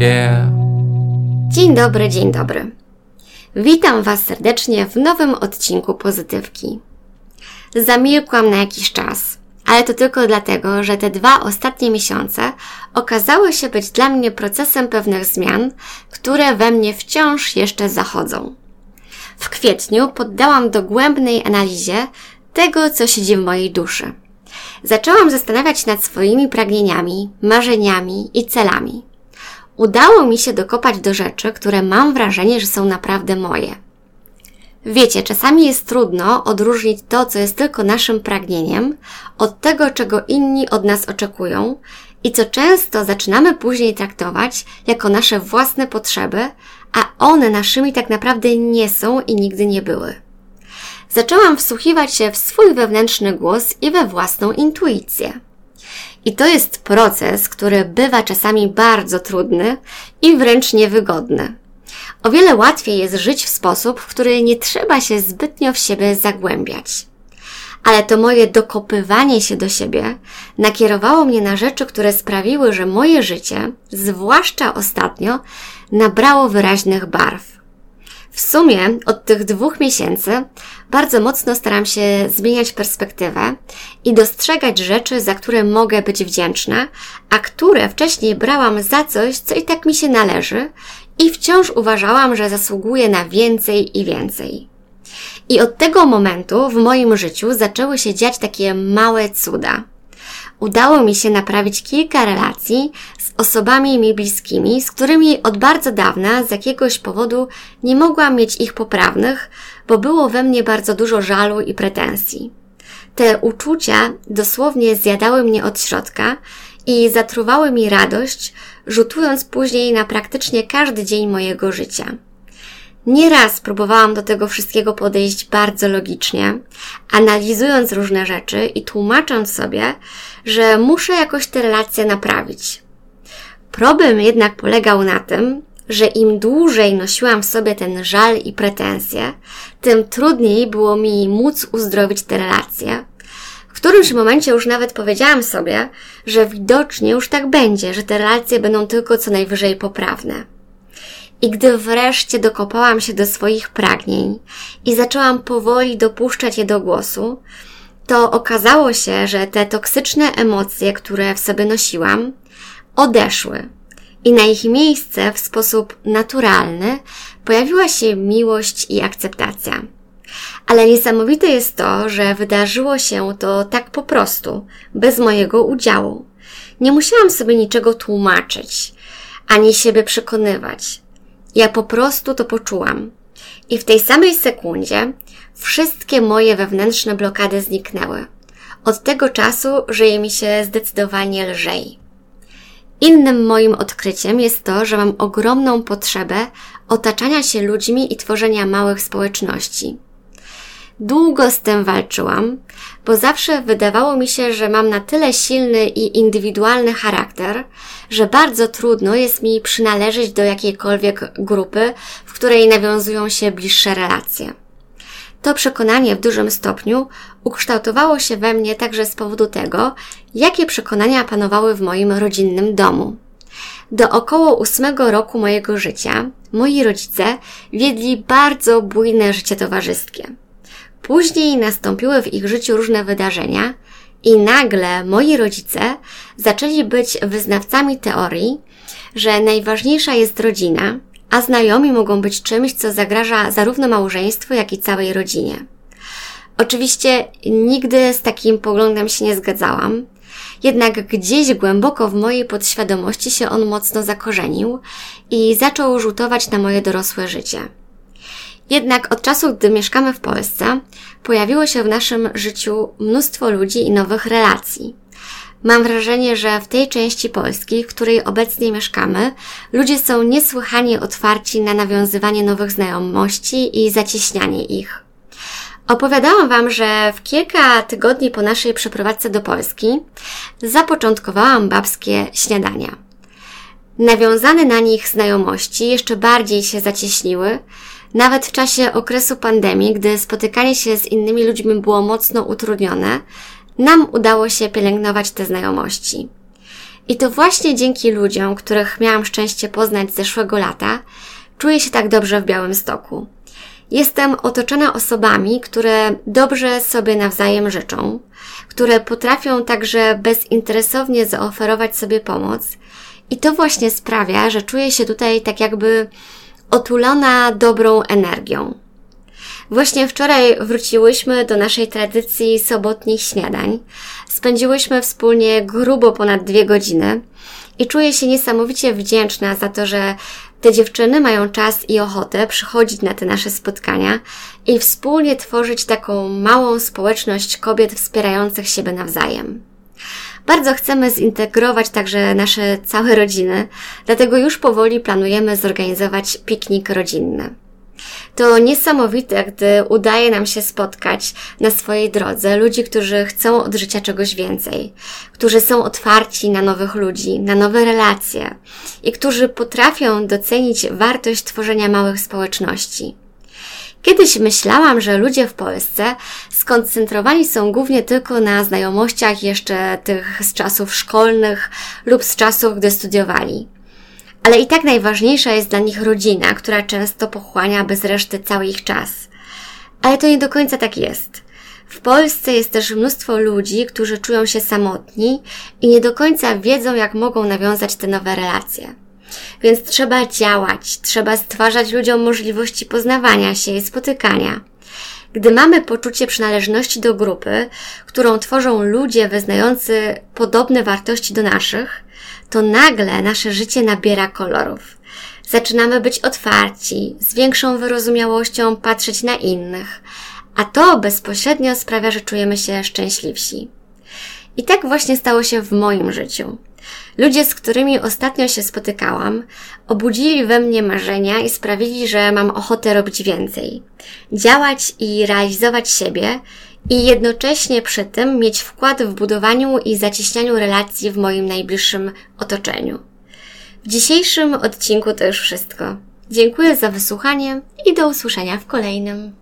Yeah. Dzień dobry, dzień dobry. Witam Was serdecznie w nowym odcinku Pozytywki. Zamilkłam na jakiś czas, ale to tylko dlatego, że te dwa ostatnie miesiące okazały się być dla mnie procesem pewnych zmian, które we mnie wciąż jeszcze zachodzą. W kwietniu poddałam dogłębnej analizie tego, co siedzi w mojej duszy. Zaczęłam zastanawiać nad swoimi pragnieniami, marzeniami i celami. Udało mi się dokopać do rzeczy, które mam wrażenie, że są naprawdę moje. Wiecie, czasami jest trudno odróżnić to, co jest tylko naszym pragnieniem, od tego, czego inni od nas oczekują i co często zaczynamy później traktować jako nasze własne potrzeby, a one naszymi tak naprawdę nie są i nigdy nie były. Zaczęłam wsłuchiwać się w swój wewnętrzny głos i we własną intuicję. I to jest proces, który bywa czasami bardzo trudny i wręcz niewygodny. O wiele łatwiej jest żyć w sposób, w który nie trzeba się zbytnio w siebie zagłębiać. Ale to moje dokopywanie się do siebie nakierowało mnie na rzeczy, które sprawiły, że moje życie, zwłaszcza ostatnio, nabrało wyraźnych barw. W sumie od tych dwóch miesięcy bardzo mocno staram się zmieniać perspektywę i dostrzegać rzeczy, za które mogę być wdzięczna, a które wcześniej brałam za coś, co i tak mi się należy i wciąż uważałam, że zasługuje na więcej i więcej. I od tego momentu w moim życiu zaczęły się dziać takie małe cuda. Udało mi się naprawić kilka relacji z osobami mi bliskimi, z którymi od bardzo dawna z jakiegoś powodu nie mogłam mieć ich poprawnych, bo było we mnie bardzo dużo żalu i pretensji. Te uczucia dosłownie zjadały mnie od środka i zatruwały mi radość, rzutując później na praktycznie każdy dzień mojego życia. Nieraz próbowałam do tego wszystkiego podejść bardzo logicznie, analizując różne rzeczy i tłumacząc sobie, że muszę jakoś te relacje naprawić. Problem jednak polegał na tym, że im dłużej nosiłam w sobie ten żal i pretensje, tym trudniej było mi móc uzdrowić te relacje. W którymś momencie już nawet powiedziałam sobie, że widocznie już tak będzie, że te relacje będą tylko co najwyżej poprawne. I gdy wreszcie dokopałam się do swoich pragnień i zaczęłam powoli dopuszczać je do głosu, to okazało się, że te toksyczne emocje, które w sobie nosiłam, odeszły. I na ich miejsce w sposób naturalny pojawiła się miłość i akceptacja. Ale niesamowite jest to, że wydarzyło się to tak po prostu, bez mojego udziału. Nie musiałam sobie niczego tłumaczyć, ani siebie przekonywać. Ja po prostu to poczułam. I w tej samej sekundzie wszystkie moje wewnętrzne blokady zniknęły. Od tego czasu żyje mi się zdecydowanie lżej. Innym moim odkryciem jest to, że mam ogromną potrzebę otaczania się ludźmi i tworzenia małych społeczności. Długo z tym walczyłam, bo zawsze wydawało mi się, że mam na tyle silny i indywidualny charakter, że bardzo trudno jest mi przynależeć do jakiejkolwiek grupy, w której nawiązują się bliższe relacje. To przekonanie w dużym stopniu ukształtowało się we mnie także z powodu tego, jakie przekonania panowały w moim rodzinnym domu. Do około ósmego roku mojego życia moi rodzice wiedli bardzo bujne życie towarzyskie. Później nastąpiły w ich życiu różne wydarzenia i nagle moi rodzice zaczęli być wyznawcami teorii, że najważniejsza jest rodzina, a znajomi mogą być czymś, co zagraża zarówno małżeństwu, jak i całej rodzinie. Oczywiście nigdy z takim poglądem się nie zgadzałam, jednak gdzieś głęboko w mojej podświadomości się on mocno zakorzenił i zaczął rzutować na moje dorosłe życie. Jednak od czasu, gdy mieszkamy w Polsce, pojawiło się w naszym życiu mnóstwo ludzi i nowych relacji. Mam wrażenie, że w tej części Polski, w której obecnie mieszkamy, ludzie są niesłychanie otwarci na nawiązywanie nowych znajomości i zacieśnianie ich. Opowiadałam Wam, że w kilka tygodni po naszej przeprowadzce do Polski zapoczątkowałam babskie śniadania. Nawiązane na nich znajomości jeszcze bardziej się zacieśniły, nawet w czasie okresu pandemii, gdy spotykanie się z innymi ludźmi było mocno utrudnione, nam udało się pielęgnować te znajomości. I to właśnie dzięki ludziom, których miałam szczęście poznać zeszłego lata, czuję się tak dobrze w Białym Stoku. Jestem otoczona osobami, które dobrze sobie nawzajem życzą, które potrafią także bezinteresownie zaoferować sobie pomoc. I to właśnie sprawia, że czuję się tutaj tak jakby otulona dobrą energią. Właśnie wczoraj wróciłyśmy do naszej tradycji sobotnich śniadań. Spędziłyśmy wspólnie grubo ponad dwie godziny i czuję się niesamowicie wdzięczna za to, że te dziewczyny mają czas i ochotę przychodzić na te nasze spotkania i wspólnie tworzyć taką małą społeczność kobiet wspierających siebie nawzajem. Bardzo chcemy zintegrować także nasze całe rodziny, dlatego już powoli planujemy zorganizować piknik rodzinny. To niesamowite, gdy udaje nam się spotkać na swojej drodze ludzi, którzy chcą od życia czegoś więcej, którzy są otwarci na nowych ludzi, na nowe relacje i którzy potrafią docenić wartość tworzenia małych społeczności. Kiedyś myślałam, że ludzie w Polsce skoncentrowani są głównie tylko na znajomościach jeszcze tych z czasów szkolnych lub z czasów, gdy studiowali. Ale i tak najważniejsza jest dla nich rodzina, która często pochłania bez reszty cały ich czas. Ale to nie do końca tak jest. W Polsce jest też mnóstwo ludzi, którzy czują się samotni i nie do końca wiedzą, jak mogą nawiązać te nowe relacje. Więc trzeba działać, trzeba stwarzać ludziom możliwości poznawania się i spotykania. Gdy mamy poczucie przynależności do grupy, którą tworzą ludzie wyznający podobne wartości do naszych, to nagle nasze życie nabiera kolorów. Zaczynamy być otwarci, z większą wyrozumiałością patrzeć na innych, a to bezpośrednio sprawia, że czujemy się szczęśliwsi. I tak właśnie stało się w moim życiu. Ludzie, z którymi ostatnio się spotykałam, obudzili we mnie marzenia i sprawili, że mam ochotę robić więcej. Działać i realizować siebie i jednocześnie przy tym mieć wkład w budowaniu i zacieśnianiu relacji w moim najbliższym otoczeniu. W dzisiejszym odcinku to już wszystko. Dziękuję za wysłuchanie i do usłyszenia w kolejnym.